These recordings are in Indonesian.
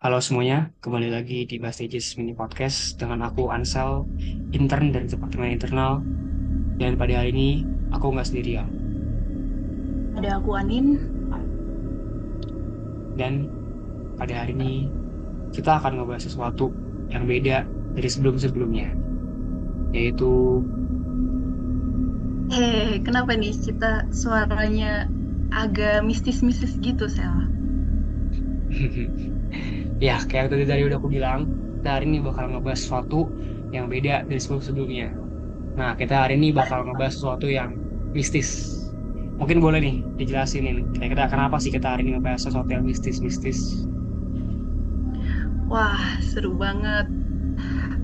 Halo semuanya, kembali lagi di Bastages Mini Podcast dengan aku Ansel, intern dari Departemen Internal. Dan pada hari ini, aku nggak sendirian. Ada aku Anin. Dan pada hari ini, kita akan ngebahas sesuatu yang beda dari sebelum-sebelumnya. Yaitu, Hei, kenapa nih kita suaranya agak mistis-mistis gitu, Sel? ya kayak tadi tadi udah aku bilang, kita hari ini bakal ngebahas sesuatu yang beda dari sebelum-sebelumnya. Nah, kita hari ini bakal ngebahas sesuatu yang mistis. Mungkin boleh nih dijelasin nih, kira-kira kenapa sih kita hari ini ngebahas sesuatu yang mistis-mistis? Wah, seru banget.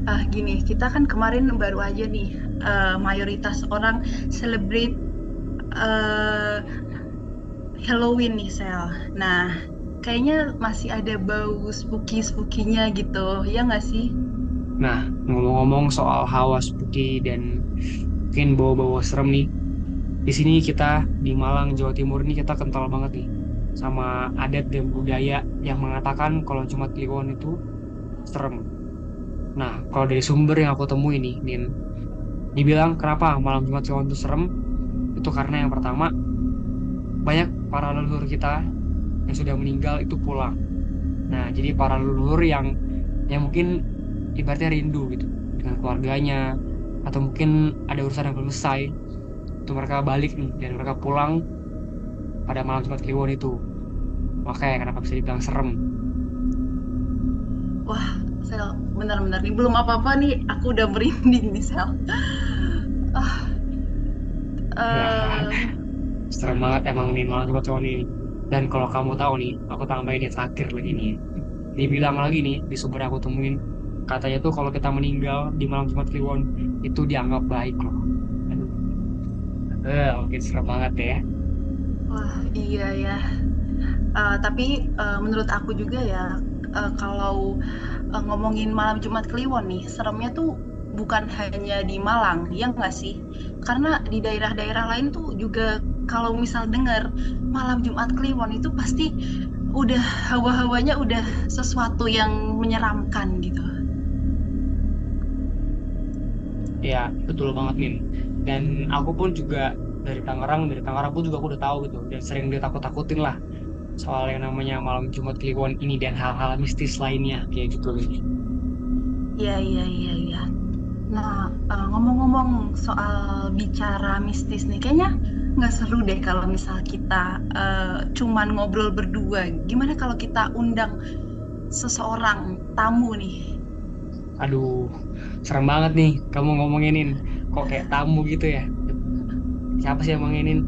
Ah, gini, kita kan kemarin baru aja nih, eh, mayoritas orang celebrate eh, Halloween nih, Sel. Nah, kayaknya masih ada bau spooky-spookinya gitu, ya nggak sih? Nah, ngomong-ngomong soal hawa spooky dan mungkin bau-bau serem nih, di sini kita di Malang, Jawa Timur ini kita kental banget nih sama adat dan budaya yang mengatakan kalau Jumat Kliwon itu serem. Nah, kalau dari sumber yang aku temui nih, Nin, dibilang kenapa malam Jumat Kliwon itu serem? Itu karena yang pertama, banyak para leluhur kita yang sudah meninggal itu pulang. Nah, jadi para leluhur yang yang mungkin ibaratnya rindu gitu dengan keluarganya atau mungkin ada urusan yang belum selesai itu mereka balik nih dan mereka pulang pada malam Jumat Kliwon itu. Makanya kenapa bisa dibilang serem. Wah, Sel, benar-benar nih belum apa-apa nih, aku udah merinding nih, Sel. Ah, Ya, eh, serem banget emang nih malam Jumat Kliwon ini. Dan kalau kamu tahu nih, aku tambahin yang terakhir lagi nih. Dibilang lagi nih, di sumber aku temuin, katanya tuh kalau kita meninggal di malam Jumat Kliwon, itu dianggap baik loh. Eh, oke serem banget ya. wah, iya ya. Eh, tapi eh, menurut aku juga ya, eh, kalau eh, ngomongin malam Jumat Kliwon nih, seremnya tuh bukan hanya di Malang, ya nggak sih? Karena di daerah-daerah lain tuh juga kalau misal dengar malam Jumat Kliwon itu pasti udah hawa-hawanya udah sesuatu yang menyeramkan gitu. Ya, betul banget Min. Dan aku pun juga dari Tangerang, dari Tangerang pun juga aku udah tahu gitu. Dan sering ditakut-takutin lah soal yang namanya malam Jumat Kliwon ini dan hal-hal mistis lainnya kayak gitu Min. Iya, iya, iya, iya. Nah, eh, ngomong-ngomong soal bicara mistis nih, kayaknya nggak seru deh kalau misal kita eh, cuman ngobrol berdua. Gimana kalau kita undang seseorang tamu nih? Aduh, serem banget nih kamu ngomonginin kok kayak tamu gitu ya. Siapa sih yang ngomonginin?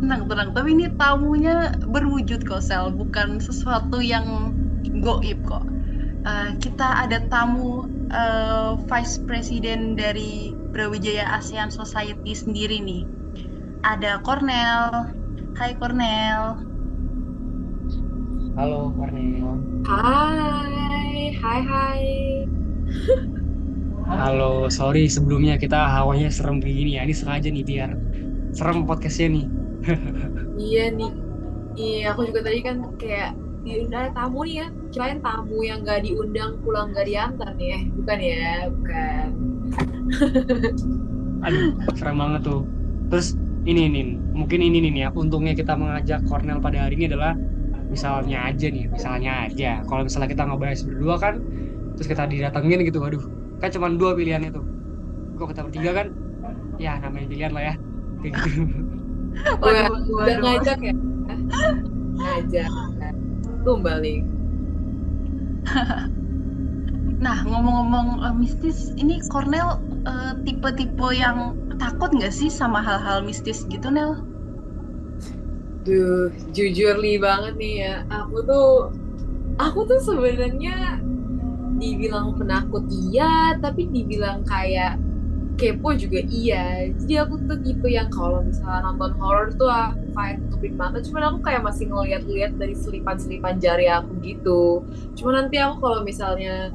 Tenang, tenang. Tapi ini tamunya berwujud kok, Sel. Bukan sesuatu yang goib kok. Eh, kita ada tamu eh, Vice President dari Brawijaya ASEAN Society sendiri nih. Ada Cornel. Hai Cornel. Halo, Cornel. Hai, hai, hai. Halo, sorry sebelumnya kita hawanya serem kayak gini ya. Ini sengaja nih biar serem podcastnya nih. Iya nih. Iya, aku juga tadi kan kayak diundang tamu nih ya. Kirain tamu yang nggak diundang pulang nggak diantar nih ya. Bukan ya, bukan. Aduh, serem banget tuh. Terus ini nih, mungkin ini nih ya. Untungnya kita mengajak Cornel pada hari ini adalah misalnya aja nih, misalnya aja. Kalau misalnya kita ngebahas berdua kan, terus kita didatengin gitu, waduh, kan cuma dua pilihan itu. Kok kita bertiga kan, ya namanya pilihan lah ya. Kayak gitu. Waduh, udah waduh. ngajak ya? Ngajak. Kembali. Nah, ngomong-ngomong eh, mistis, ini Cornel eh, tipe-tipe yang takut nggak sih sama hal-hal mistis gitu, Nel? Duh, jujur li banget nih ya. Aku tuh, aku tuh sebenarnya dibilang penakut iya, tapi dibilang kayak kepo juga iya. Jadi aku tuh tipe yang kalau misalnya nonton horor tuh aku kayak tutupin mata, cuman aku kayak masih ngeliat-liat dari selipan-selipan jari aku gitu. Cuma nanti aku kalau misalnya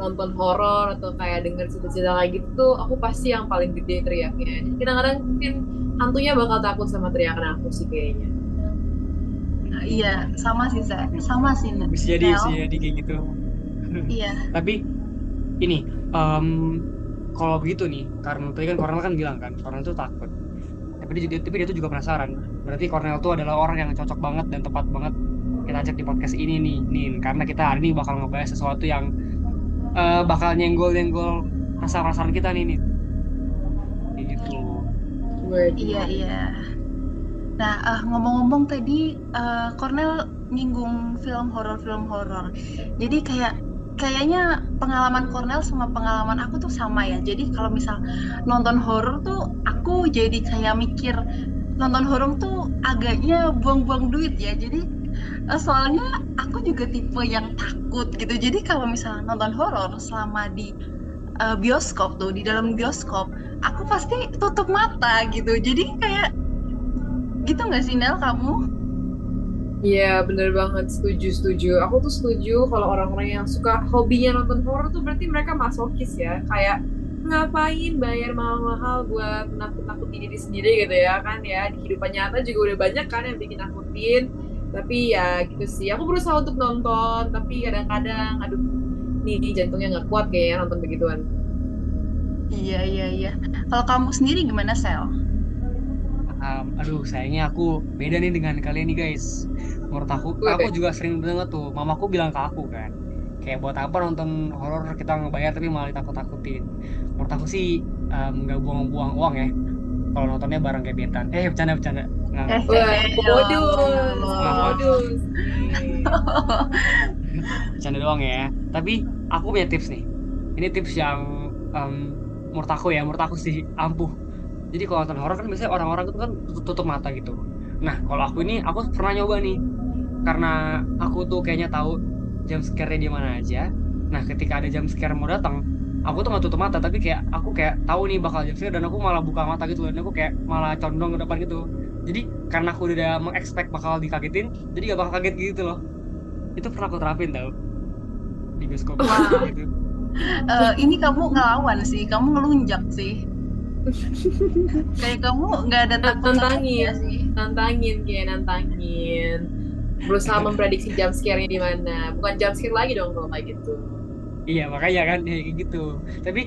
nonton horor atau kayak denger cerita-cerita kayak gitu tuh aku pasti yang paling gede teriaknya. Kadang-kadang mungkin hantunya bakal takut sama teriakan aku sih kayaknya. Iya, sama sih, saya. Sama sih, Bisa jadi, bisa jadi kayak gitu. Iya. Tapi ini, em, kalau begitu nih, karena tadi kan Cornel kan bilang kan, Cornel tuh takut. Tapi dia, dia- tapi dia tuh juga penasaran. Berarti Cornel tuh adalah orang yang cocok banget dan tepat banget kita ajak di podcast ini nih, Nin. Karena kita hari ini bakal ngebahas sesuatu yang eh, bakal nyenggol-nyenggol rasa penasaran kita nih. Kayak gitu. Word. Iya, iya. Nah, eh, ngomong-ngomong tadi, eh, Cornel nyinggung film horor, film horor. Jadi kayak kayaknya pengalaman Cornel sama pengalaman aku tuh sama ya. Jadi kalau misal nonton horor tuh aku jadi kayak mikir nonton horor tuh agaknya buang-buang duit ya. Jadi soalnya aku juga tipe yang takut gitu. Jadi kalau misal nonton horor selama di eh, bioskop tuh di dalam bioskop, aku pasti tutup mata gitu. Jadi kayak gitu nggak sih Nel kamu? Iya, bener banget. Setuju, setuju. Aku tuh setuju kalau orang-orang yang suka hobinya nonton horor tuh berarti mereka masokis ya. Kayak ngapain bayar mahal-mahal buat nakut-nakutin diri sendiri gitu ya kan ya. Di kehidupan nyata juga udah banyak kan yang bikin nakutin. Tapi ya gitu sih. Aku berusaha untuk nonton, tapi kadang-kadang aduh nih jantungnya nggak kuat kayaknya nonton begituan. Iya iya iya. Kalau kamu sendiri gimana Sel? Um, aduh, sayangnya aku beda nih dengan kalian nih guys. Menurut aku, Wih. aku juga sering banget tuh. Mamaku bilang ke aku kan, kayak buat apa nonton horor kita ngebayar tapi malah ditakut-takutin. Menurut aku sih nggak buang-buang uang ya. Kalau nontonnya bareng gebetan. Eh, bercanda-bercanda. Nggak, Eh, modus, modus. bercanda doang ya. Tapi aku punya tips nih. Ini tips yang em, menurut aku ya, menurut aku sih ampuh. Jadi kalau nonton horor kan biasanya orang-orang itu kan tutup, tutup mata gitu. Nah, kalau aku ini aku pernah nyoba nih. Karena aku tuh kayaknya tahu jam scare-nya di mana aja. Nah, ketika ada jam scare mau datang, aku tuh nggak tutup mata, tapi kayak aku kayak tahu nih bakal jam scare dan aku malah buka mata gitu dan aku kayak malah condong ke depan gitu. Jadi karena aku udah mengexpect bakal dikagetin, jadi gak bakal kaget gitu loh. Itu pernah aku terapin tau di bioskop Wah. gitu. Eh, ini kamu ngelawan sih, kamu ngelunjak sih. Kayak kamu nggak ada takut Nantangin. sih. nantangin kayak nantangin berusaha memprediksi jump scare-nya di mana bukan jump scare lagi dong kalau kayak gitu Iya makanya kan ya, kayak gitu. Tapi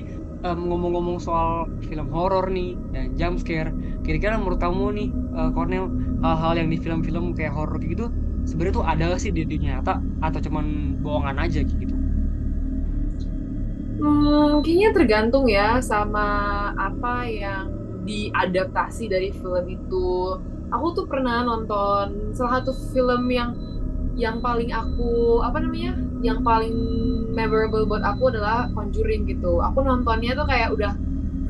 ngomong-ngomong soal film horor nih dan jump scare, kira-kira menurut kamu nih eh, Cornel hal-hal yang di film-film kayak horor gitu sebenarnya tuh ada sih di dunia nyata? Atau cuman bohongan aja gitu? hmm, kayaknya tergantung ya sama apa yang diadaptasi dari film itu. Aku tuh pernah nonton salah satu film yang yang paling aku apa namanya yang paling memorable buat aku adalah Conjuring gitu. Aku nontonnya tuh kayak udah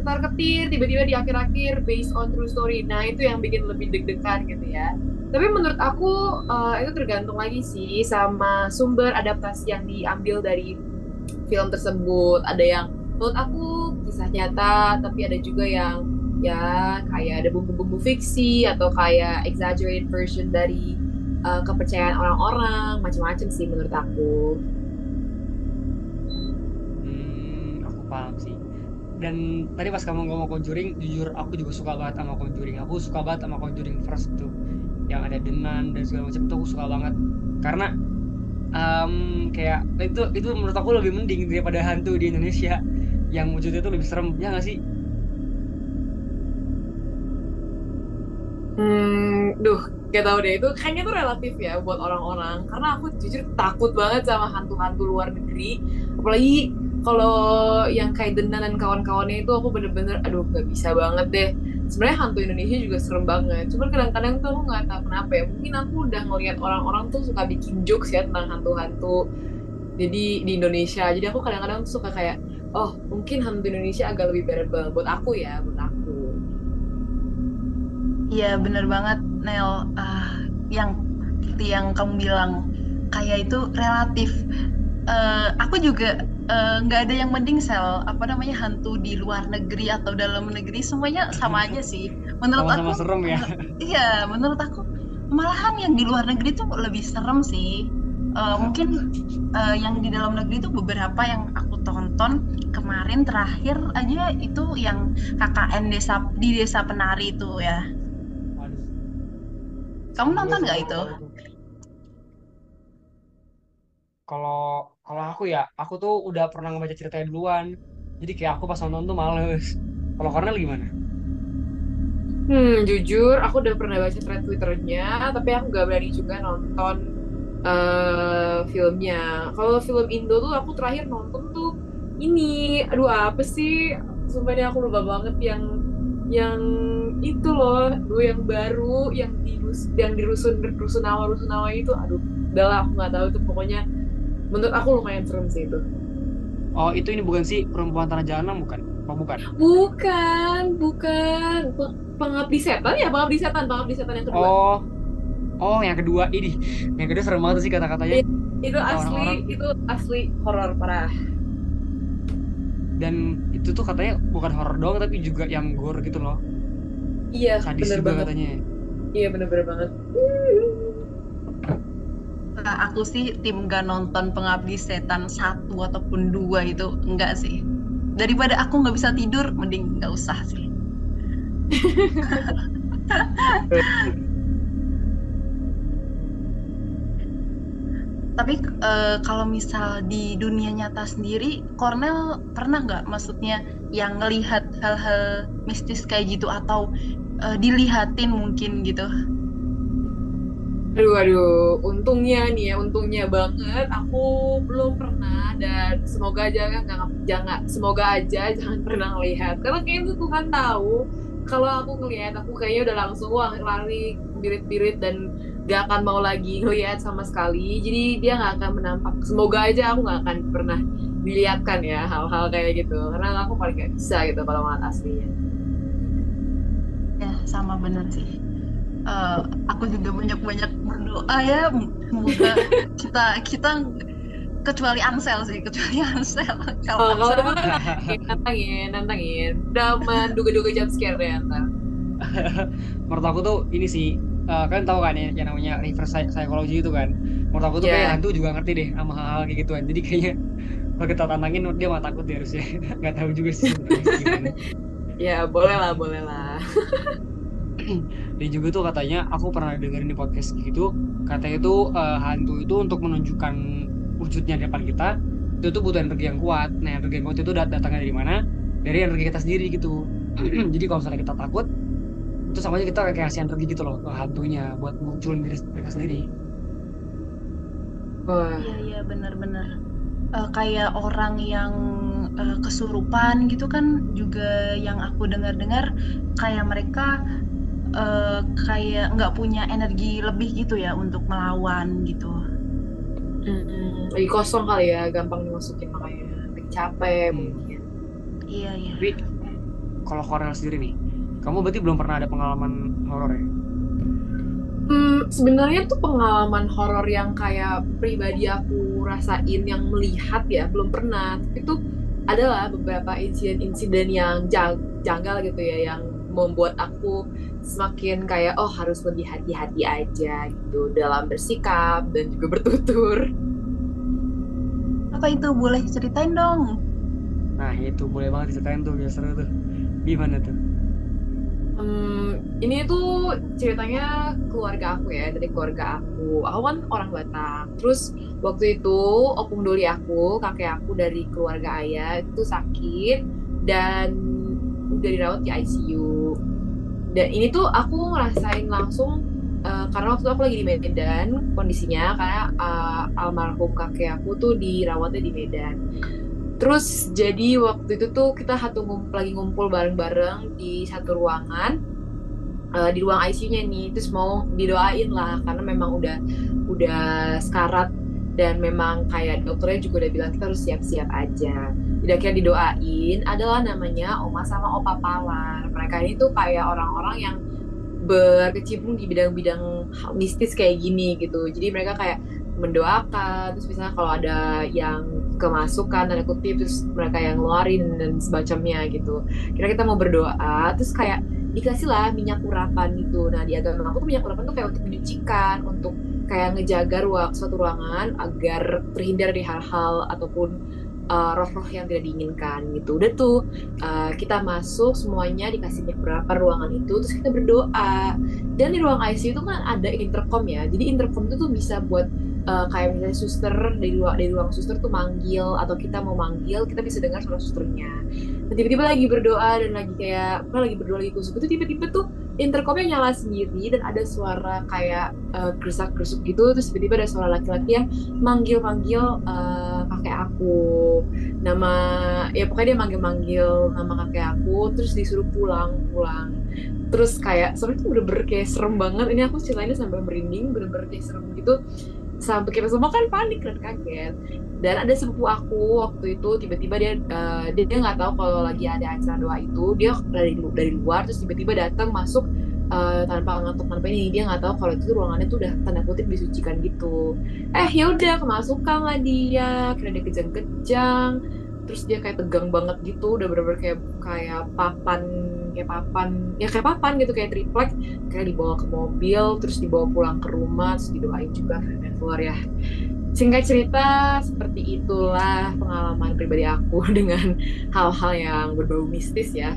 ketar ketir tiba-tiba di akhir-akhir based on true story. Nah itu yang bikin lebih deg-degan gitu ya. Tapi menurut aku eh, itu tergantung lagi sih sama sumber adaptasi yang diambil dari film tersebut. Ada yang menurut aku kisah nyata tapi ada juga yang ya kayak ada bumbu-bumbu fiksi atau kayak exaggerated version dari uh, kepercayaan orang-orang macam-macam sih menurut aku. Hmm, aku paham sih. Dan tadi pas kamu ngomong Conjuring, jujur aku juga suka banget sama Conjuring. Aku suka banget sama Conjuring First tuh, yang ada Denan dan segala macam tuh aku suka banget. Karena em, kayak itu itu menurut aku lebih mending daripada hantu di Indonesia yang wujudnya tuh lebih serem, ya nggak sih? Hmm, duh, gak tau deh. Itu kayaknya tuh relatif ya buat orang-orang. Karena aku jujur takut banget sama hantu-hantu luar negeri. Apalagi kalau yang kayak Denan dan kawan-kawannya itu aku bener-bener, aduh gak bisa banget deh. Sebenarnya hantu Indonesia juga serem banget. Cuman kadang-kadang tuh aku nggak tahu kenapa ya. Mungkin aku udah ngeliat orang-orang tuh suka bikin jokes ya tentang hantu-hantu. Jadi di Indonesia. Jadi aku kadang-kadang suka kayak, oh mungkin hantu Indonesia agak lebih bearable buat aku ya, buat aku. Iya bener banget Nel. Ah, yang yang kamu bilang kayak itu relatif. Eh, aku juga eh, nggak ada yang mending sel apa namanya hantu di luar negeri atau dalam negeri semuanya sama aja sih. Menurut Sama-sama aku serem ya. Iya, menurut aku malahan yang di luar negeri tuh lebih serem sih. Eh, mungkin eh, yang di dalam negeri tuh beberapa yang aku tonton kemarin terakhir aja itu yang KKN desa di desa penari itu ya. Kamu nonton Gue nggak itu? kalau kalau aku ya aku tuh udah pernah ngebaca ceritanya duluan. Jadi kayak aku pas nonton tuh males. Kalau Cornel gimana? Hmm, jujur, aku udah pernah baca thread Twitternya, tapi aku gak berani juga nonton eh, filmnya. Kalau film Indo tuh aku terakhir nonton tuh ini, aduh apa sih? Sumpah ini aku lupa banget yang yang itu loh, dua yang baru, yang di yang di rusun rusunawa rusunawa itu, aduh, udahlah aku nggak tahu tuh. Pokoknya menurut aku lumayan serem sih itu. oh itu ini bukan sih perempuan tanah jahanam bukan oh bukan Bukan, bukan. Pe- Pengabdi setan ya, pengabdi setan, pengabdi setan yang kedua. oh oh yang kedua ini yang kedua serem banget sih kata-katanya Itu Kata asli, orang-orang. itu asli horor parah. dan itu tuh katanya bukan horor doang tapi juga yang gore gitu loh Iya, sadis bener juga banget. katanya Iya, bener-bener banget. Nah, aku sih tim gak nonton Pengabdi Setan satu ataupun dua itu enggak sih. Daripada aku nggak bisa tidur, mending nggak usah sih. Tapi eh, kalau misal di dunia nyata sendiri, Cornel pernah nggak maksudnya yang ngelihat hal-hal mistis kayak gitu atau eh, dilihatin mungkin gitu? Aduh, aduh, untungnya nih ya, untungnya banget. Aku belum pernah dan semoga aja kan jangan, jangan semoga aja jangan pernah lihat karena kayaknya tuh Tuhan tahu kalau aku ngelihat aku kayaknya udah langsung wah lari birit-birit dan gak akan mau lagi ngelihat sama sekali. Jadi dia nggak akan menampak. Semoga aja aku nggak akan pernah dilihatkan ya hal-hal kayak gitu. Karena aku paling gak bisa gitu kalau ngeliat aslinya. Ya, sama bener sih. Eh, aku juga banyak-banyak berdoa ya, semoga kita kita kecuali Ansel sih, kecuali Ansel. Kalau Oh, kalau Ansel itu kan nantangin, nantangin. Udah menduga-duga jump scare deh ntar. menurut aku tuh ini sih eh, kan tahu kan ya yang namanya reverse psy- psychology itu kan menurut aku tuh Iya. kayak hantu juga ngerti deh sama hal-hal kayak gituan jadi kayaknya kalau kita tantangin dia mah takut dia harusnya nggak tahu juga sih. Ya, boleh lah, boleh lah. dan juga tuh katanya aku pernah dengerin di podcast gitu katanya tuh eh, hantu itu untuk menunjukkan wujudnya di depan kita itu tuh butuh energi yang kuat. Nah energi yang kuat itu dat- datangnya dari mana? Dari energi kita sendiri gitu. Jadi kalau misalnya kita takut itu sama aja kita kayak kasih energi gitu loh ke hantunya buat munculin diri mereka sendiri. Wah, Iya iya benar-benar. Eh, kayak orang yang eh, kesurupan gitu kan juga yang aku dengar-dengar kayak mereka eh, kayak nggak punya energi lebih gitu ya untuk melawan gitu. mm, lagi kosong kali ya, gampang dimasukin makanya. Lagi capek Hmm. mungkin. Iya iya. tapi kalau Cornel sendiri nih kamu berarti belum pernah ada pengalaman horor ya Hmm, sebenarnya tuh pengalaman horor yang kayak pribadi aku rasain yang melihat ya belum pernah. Tapi tuh adalah beberapa insiden-insiden yang jang- janggal gitu ya yang membuat aku semakin kayak oh harus lebih hati-hati aja gitu dalam bersikap dan juga bertutur. Apa itu boleh ceritain dong? nah itu boleh banget diceritain tuh biar seru tuh gimana tuh Hmm, ini tuh ceritanya keluarga aku ya dari keluarga aku. Aku kan orang Batak. Terus waktu itu opung doli aku, kakek aku dari keluarga ayah itu sakit dan udah dirawat di ICU. Dan ini tuh aku ngerasain langsung eh, karena waktu aku lagi di Medan kondisinya karena eh, almarhum kakek aku tuh dirawatnya di Medan. Terus jadi waktu itu tuh kita satu ngumpul lagi ngumpul bareng-bareng di satu ruangan eh, di ruang ICU-nya nih. Terus mau didoain lah karena memang udah udah sekarat dan memang kayak dokternya juga udah bilang kita harus siap-siap aja. Jadi akhirnya didoain adalah namanya Oma sama Opa Palar. Mereka ini tuh kayak orang-orang yang berkecimpung di bidang-bidang mistis kayak gini gitu. Jadi mereka kayak mendoakan terus misalnya kalau ada yang kemasukan tanda kutip terus mereka yang ngeluarin dan semacamnya gitu kira kita mau berdoa terus kayak dikasih lah minyak urapan gitu. Nah di agama aku tuh minyak urapan tuh kayak untuk menyucikan untuk kayak ngejaga ruang suatu ruangan agar terhindar dari hal-hal ataupun uh, roh-roh yang tidak diinginkan gitu. Udah tuh uh, kita masuk semuanya dikasih minyak urapan ruangan itu terus kita berdoa. Dan di ruang ICU itu kan ada intercom ya. Jadi intercom itu tuh bisa buat uh, kayak misalnya suster dari ruang dari ruang suster tuh manggil atau kita mau manggil kita bisa dengar suara susternya. Tiba-tiba lagi berdoa dan lagi kayak apa lagi berdoa lagi kusuk itu tiba-tiba tuh intercomnya nyala sendiri dan ada suara kayak uh, gersak-gerusuk gitu terus tiba-tiba ada suara laki-laki yang manggil-manggil uh, kakek aku. Nama ya pokoknya dia manggil-manggil nama kakek aku terus disuruh pulang-pulang terus kayak soalnya itu bener-bener kayak serem banget. Ini aku ceritain sampai merinding bener-bener kayak serem gitu sampai kita semua kan panik dan kaget. Dan ada sepupu aku waktu itu tiba-tiba dia uh, dia nggak tahu kalau lagi ada acara doa itu dia dari dari luar terus tiba-tiba datang masuk uh, tanpa ngantuk tanpa ini dia nggak tahu kalau itu ruangannya tuh udah tanda kutip disucikan gitu. Eh ya udah kemasukan lah dia kira dia kejang-kejang terus dia kayak tegang banget gitu udah bener-bener kayak kayak papan kayak papan ya kayak papan gitu kayak triplek kayak dibawa ke mobil terus dibawa pulang ke rumah terus didoain juga dan keluar ya. Singkat cerita seperti itulah pengalaman pribadi aku dengan hal-hal yang berbau mistis ya.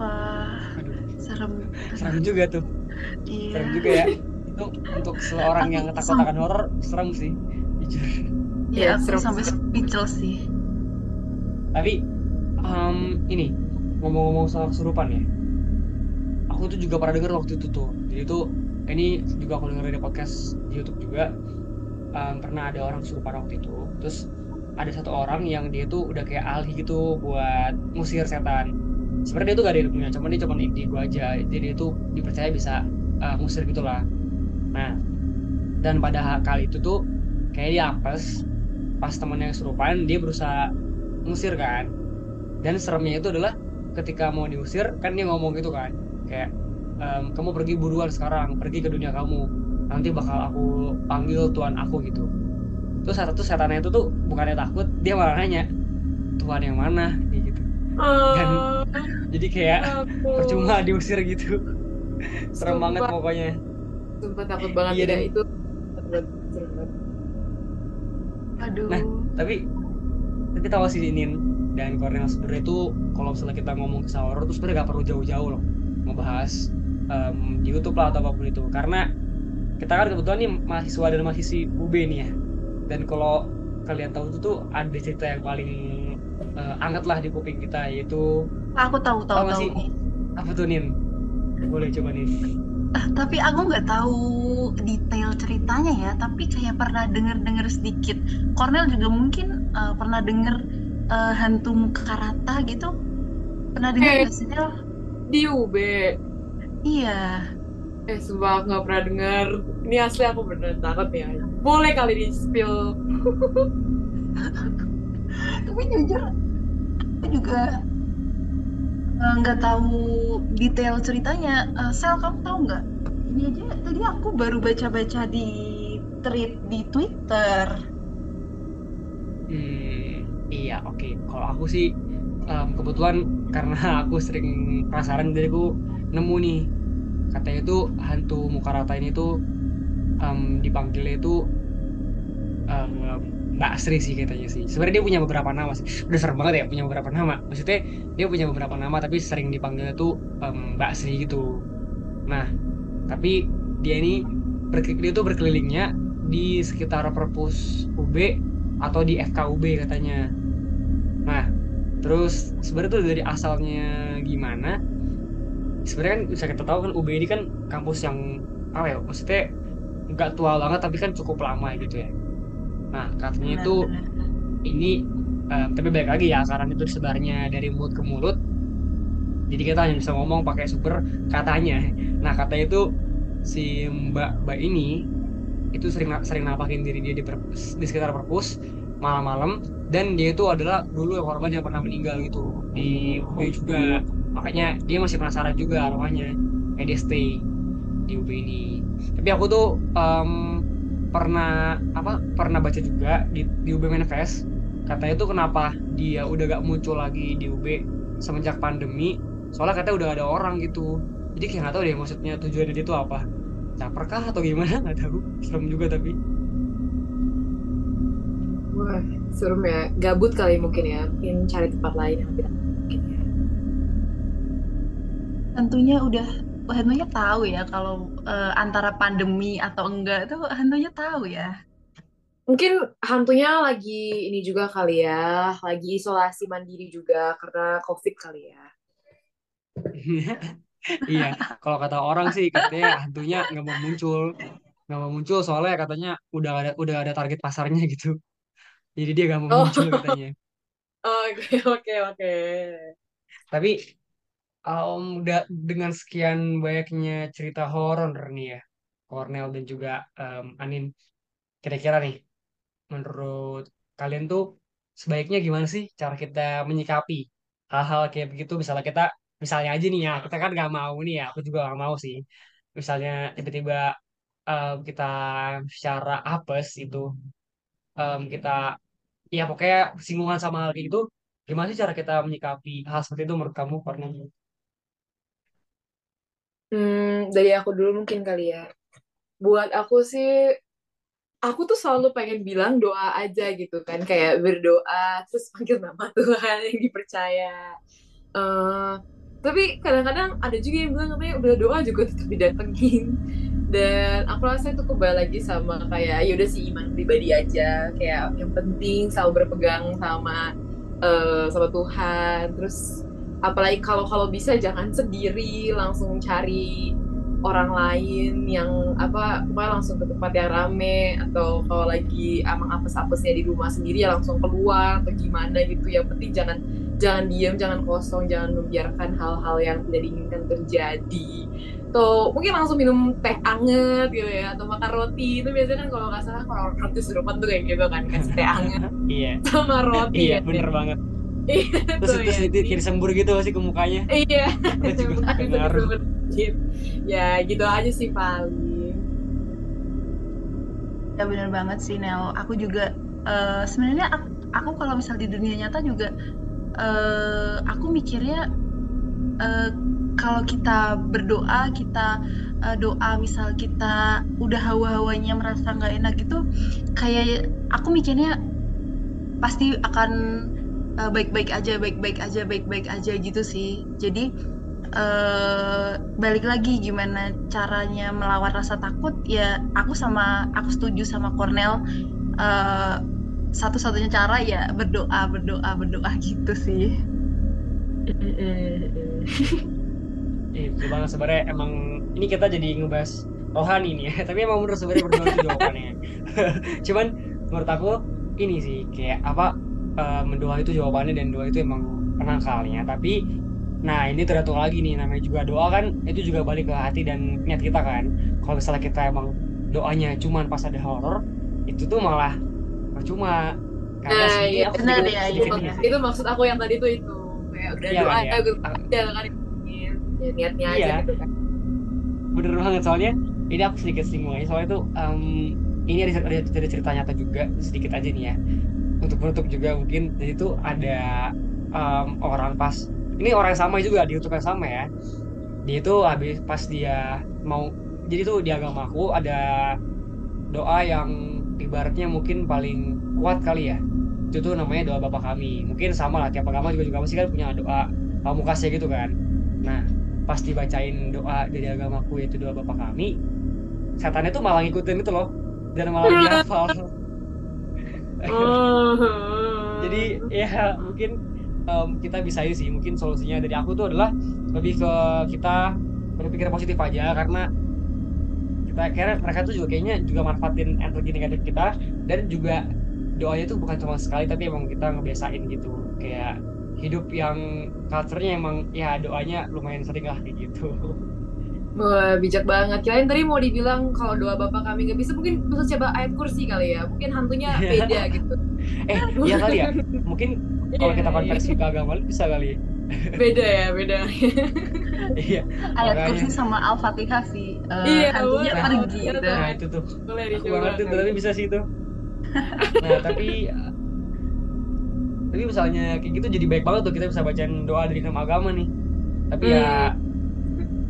Wah serem. Serem juga tuh. Iya. serem juga ya. Itu untuk seorang yang takut akan horor serem sih. Jujur. Iya, aku sampai speechless sih. Tapi um, ini ngomong-ngomong soal kesurupan ya, aku tuh juga pernah denger waktu itu tuh. Jadi tuh ini juga aku denger di podcast di YouTube juga um, pernah ada orang kesurupan waktu itu. Terus ada satu orang yang dia tuh udah kayak ahli gitu buat ngusir setan. Sebenarnya dia tuh gak ada ilmunya, cuman dia cuma indigo aja. Jadi dia tuh dipercaya bisa uh, ngusir gitulah. Nah, dan pada kali itu tuh kayak dia apes pas temennya kesurupan dia berusaha ngusir kan dan seremnya itu adalah ketika mau diusir kan dia ngomong gitu kan kayak ehm, kamu pergi buruan sekarang pergi ke dunia kamu. Nanti bakal aku panggil tuan aku gitu. Terus saat itu setannya itu tuh bukannya takut dia malah nanya tuan yang mana? Gitu. Dan jadi kayak percuma diusir gitu. Serem Sumpah. banget pokoknya. Sumpah takut banget Iya, ya dan- itu. Aduh. Nah, tapi tapi tahu sih Nin dan Cornel sebenarnya itu kalau misalnya kita ngomong kisah horor tuh sebenarnya gak perlu jauh-jauh loh ngebahas em, di YouTube lah atau apa pun itu karena kita kan kebetulan nih mahasiswa dan mahasiswi UB nih ya dan kalau kalian tahu itu tuh ada cerita yang paling eh, anget lah di kuping kita yaitu aku tahu tahu Tahu tahu. apa tuh Nin boleh coba nih Ah, tapi aku nggak tahu detail ceritanya ya. Tapi kayak pernah denger-denger sedikit. Cornel juga mungkin uh, pernah denger uh, hantu muka rata gitu. Pernah dengar Eh. sih di UB Iya. eh sumpah nggak pernah denger ini asli aku beneran takut ya boleh kali di spill Tapi jujur, aku juga uh, nggak tahu detail ceritanya. Uh, Sel, kamu tahu nggak? Ini aja tadi aku baru baca-baca di tweet di Twitter. Hmm, iya oke. Kalau aku sih em, kebetulan karena aku sering penasaran jadi aku nemu nih katanya itu hantu muka rata ini tuh em, dipanggilnya itu em, Mbak Sri sih katanya sih. Sebenarnya dia punya beberapa nama sih. Udah serem banget ya punya beberapa nama. Maksudnya dia punya beberapa nama tapi sering dipanggilnya tuh em, Mbak Sri gitu. Nah, tapi dia ini dia tuh berkelilingnya di sekitar perpus UB atau di FKUB katanya. Nah, terus sebenarnya tuh dari asalnya gimana? Sebenarnya kan bisa kita tahu kan UB ini kan kampus yang apa ya? Maksudnya nggak tua banget tapi kan cukup lama gitu ya. Nah, katanya itu ini eh, tapi balik lagi ya karena itu disebarnya dari mulut ke mulut. Jadi kita hanya bisa ngomong pakai sumber katanya. Nah, katanya itu si Mbak Mbak ini itu sering sering nampakin diri dia di, perpus- di sekitar perpus malam-malam dan dia itu adalah dulu korban yang pernah meninggal gitu. Di UB juga. makanya dia masih penasaran juga arwahnya kayak dia stay di UB ini. Tapi aku tuh em, pernah apa pernah baca juga di, di UB Manifest. Katanya tuh kenapa dia udah gak muncul lagi di UB semenjak pandemi. Soalnya katanya udah gak ada orang gitu. Jadi kayak nggak tahu deh maksudnya tujuannya dia tuh apa. Caper kah atau gimana? Nggak tahu. Serem juga tapi serem ya gabut kali mungkin ya mungkin cari tempat lain yang lebih mungkin ya Tentunya udah hantunya tahu ya kalau eh, antara pandemi atau enggak itu hantunya tahu ya. Mungkin hantunya lagi ini juga kali ya, lagi isolasi mandiri juga karena COVID kali ya. Iya, kalau kata orang sih katanya hantunya nggak mau muncul, nggak mau muncul soalnya katanya udah ada udah ada target pasarnya gitu. Jadi dia nggak mau Oh, muncul katanya. oke, oke, oke. Tapi um, udah dengan sekian banyaknya cerita horor nih ya, Cornell dan juga um, Anin, kira-kira nih menurut kalian tuh sebaiknya gimana sih cara kita menyikapi hal-hal kayak begitu? Misalnya kita, misalnya aja nih ya, kita kan nggak mau nih ya, aku juga nggak mau sih. Misalnya tiba-tiba um, kita secara apes itu um, kita ya pokoknya singgungan sama hal gitu gimana sih cara kita menyikapi hal seperti itu menurut kamu karena Hmm, dari aku dulu mungkin kali ya. Buat aku sih, aku tuh selalu pengen bilang doa aja gitu kan, kayak berdoa terus panggil nama Tuhan yang dipercaya. Eh, tapi kadang-kadang ada juga yang bilang katanya udah doa juga tetap didatengin. Dan aku rasa itu kembali lagi sama kayak ya udah sih iman pribadi aja, kayak yang penting selalu berpegang sama eh, sama Tuhan. Terus apalagi kalau kalau bisa jangan sendiri, langsung cari orang lain yang apa pokoknya langsung ke tempat yang rame atau kalau lagi emang apes-apesnya di rumah sendiri ya langsung keluar atau gimana gitu. Yang penting jangan jangan diam jangan kosong jangan membiarkan hal-hal yang tidak diinginkan terjadi. Tuh mungkin langsung minum teh anget gitu ya atau makan roti. Itu biasanya kan kalau nggak salah kalau roti surupan tuh kayak gitu kan kasih teh anget iya. sama roti iya ya. bener banget. Iya terus terus ya. itu kayak disembur gitu sih ke mukanya. Iya. Itu pengaruh ya gitu aja sih paling Ya benar banget sih Nel. Aku juga eh, sebenarnya aku, aku kalau misal di dunia nyata juga eh, aku mikirnya eh, kalau kita berdoa kita eh, doa misal kita udah hawa-hawanya merasa nggak enak gitu kayak aku mikirnya pasti akan baik-baik aja baik-baik aja baik-baik aja gitu sih. Jadi eh balik lagi gimana caranya melawan rasa takut ya aku sama aku setuju sama Cornell eh satu-satunya cara ya berdoa berdoa berdoa gitu sih. Banget sebenarnya emang ini kita jadi ngebahas rohani nih ya. Tapi emang menurut sebenarnya berdoa itu jawabannya. Cuman menurut aku ini sih kayak apa eh, mendoa itu jawabannya dan doa itu emang penangkalnya tapi nah ini tergantung lagi nih namanya juga doa kan itu juga balik ke hati dan niat kita kan. Kalau misalnya kita emang doanya cuman pas ada horor itu tuh malah percuma. Karena Nah, iya aku benar ya, ini sih itu maksud aku yang tadi tuh itu. Kayak udah Iya doa kan, ya ya. gue aja kan ya, niatnya aja Iya. gitu kan. Bener banget soalnya ini aku sedikit singgung aja soalnya tuh em, ini ada, ada, ada cerita nyata juga sedikit aja nih ya. Untuk penutup juga mungkin jadi tuh ada em, orang pas ini orang yang sama juga di YouTube yang sama ya. Dia itu habis pas dia mau jadi tuh di agama aku ada doa yang ibaratnya mungkin paling kuat kali ya. Itu tuh namanya doa Bapa kami. Mungkin sama lah tiap agama juga juga pasti kan punya doa pamukasnya gitu kan. Nah pas dibacain doa dari agamaku yaitu doa Bapa kami setannya tuh malah ngikutin itu loh. Dan malah dihafal. Jadi ya mungkin em, kita bisa sih mungkin solusinya dari aku tuh adalah lebih ke kita berpikir positif aja karena kita kira mereka tuh juga kayaknya juga manfaatin energi negatif kita dan juga doanya tuh bukan cuma sekali tapi emang kita ngebiasain gitu kayak hidup yang culture-nya emang ya doanya lumayan sering lah kayak gitu Wah, bijak banget. Kirain tadi mau dibilang kalau doa Bapak kami nggak bisa, mungkin bisa coba ayat kursi kali ya. Mungkin hantunya beda gitu. eh iya kali ya mungkin kalau kita konversi ke agama lain bisa kali ya? Beda ya, beda. iya. Ayat kursi sama al-fatihah sih eh, Iya, hantunya pergi Iya, gitu. tuh. nah itu tuh. Boleh aku gak ngerti tuh, tapi bisa sih itu. Nah tapi tapi misalnya kayak gitu jadi baik banget tuh kita bisa bacain doa dari nama agama nih. Tapi ya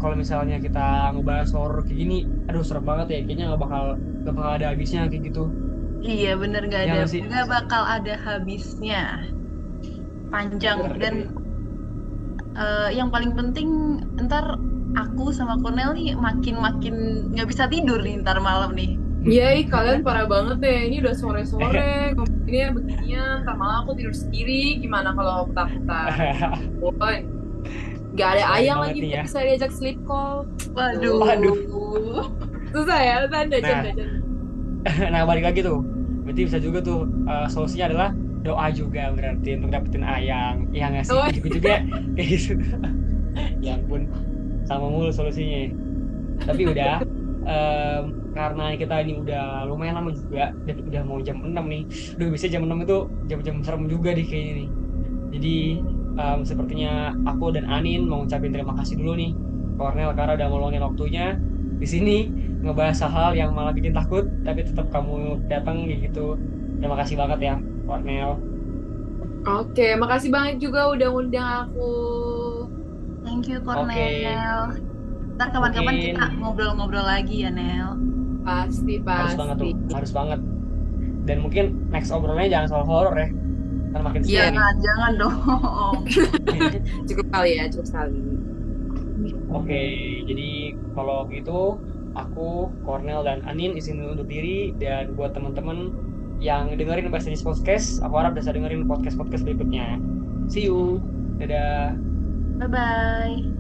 kalau misalnya kita ngebahas horor kayak gini aduh serem banget ya. Kayaknya nggak bakal nggak bakal ada habisnya kayak gitu. Iya bener nggak Iya ada. nggak bakal ada habisnya panjang Bener. dan eh, yang paling penting ntar aku sama Cornel nih makin-makin nggak bisa tidur nih ntar malam nih. Iya, kalian parah banget deh. Ini udah sore-sore, ngomonginnya beginian. Ntar malah aku tidur sendiri. Gimana kalau aku takutan? Boy. Gak ada ayam banget lagi ya. bisa diajak sleep call. Waduh. Waduh. Susah ya, tanda Nah. canda. nah balik lagi tuh berarti bisa juga tuh eh, solusinya adalah doa juga berarti untuk dapetin ayang. Ya nggak sih? Oh. juga juga. Kayak gitu. Ya ampun sama mulu solusinya. Tapi udah em, karena kita ini udah lumayan lama juga dan udah mau jam 6 nih. Duh bisa jam 6 itu jam-jam serem juga deh kayaknya nih. Jadi em, sepertinya aku dan Anin mau ngucapin terima kasih dulu nih. Cornel karena udah meluangin waktunya di sini ngebahas hal-hal yang malah bikin takut tapi tetap kamu datang gitu. Terima kasih banget ya Cornel Oke, makasih banget juga udah ngundang aku. Thank you Cornel. Oke. Ntar kapan-kapan kita ngobrol-ngobrol lagi ya Nel. Pasti, harus banget tuh pasti. harus banget dan mungkin next obrolannya jangan soal horor ya kan makin Iya, seru nih Jangan, jangan dong. Cukup kali ya, cukup sekali. Oke, jadi kalau gitu aku, Cornel dan Anin izin undur diri dan buat teman-teman yang dengerin Bahasa Inggris Podcast, aku harap bisa dengerin podcast-podcast berikutnya. See you. Dadah. Bye-bye.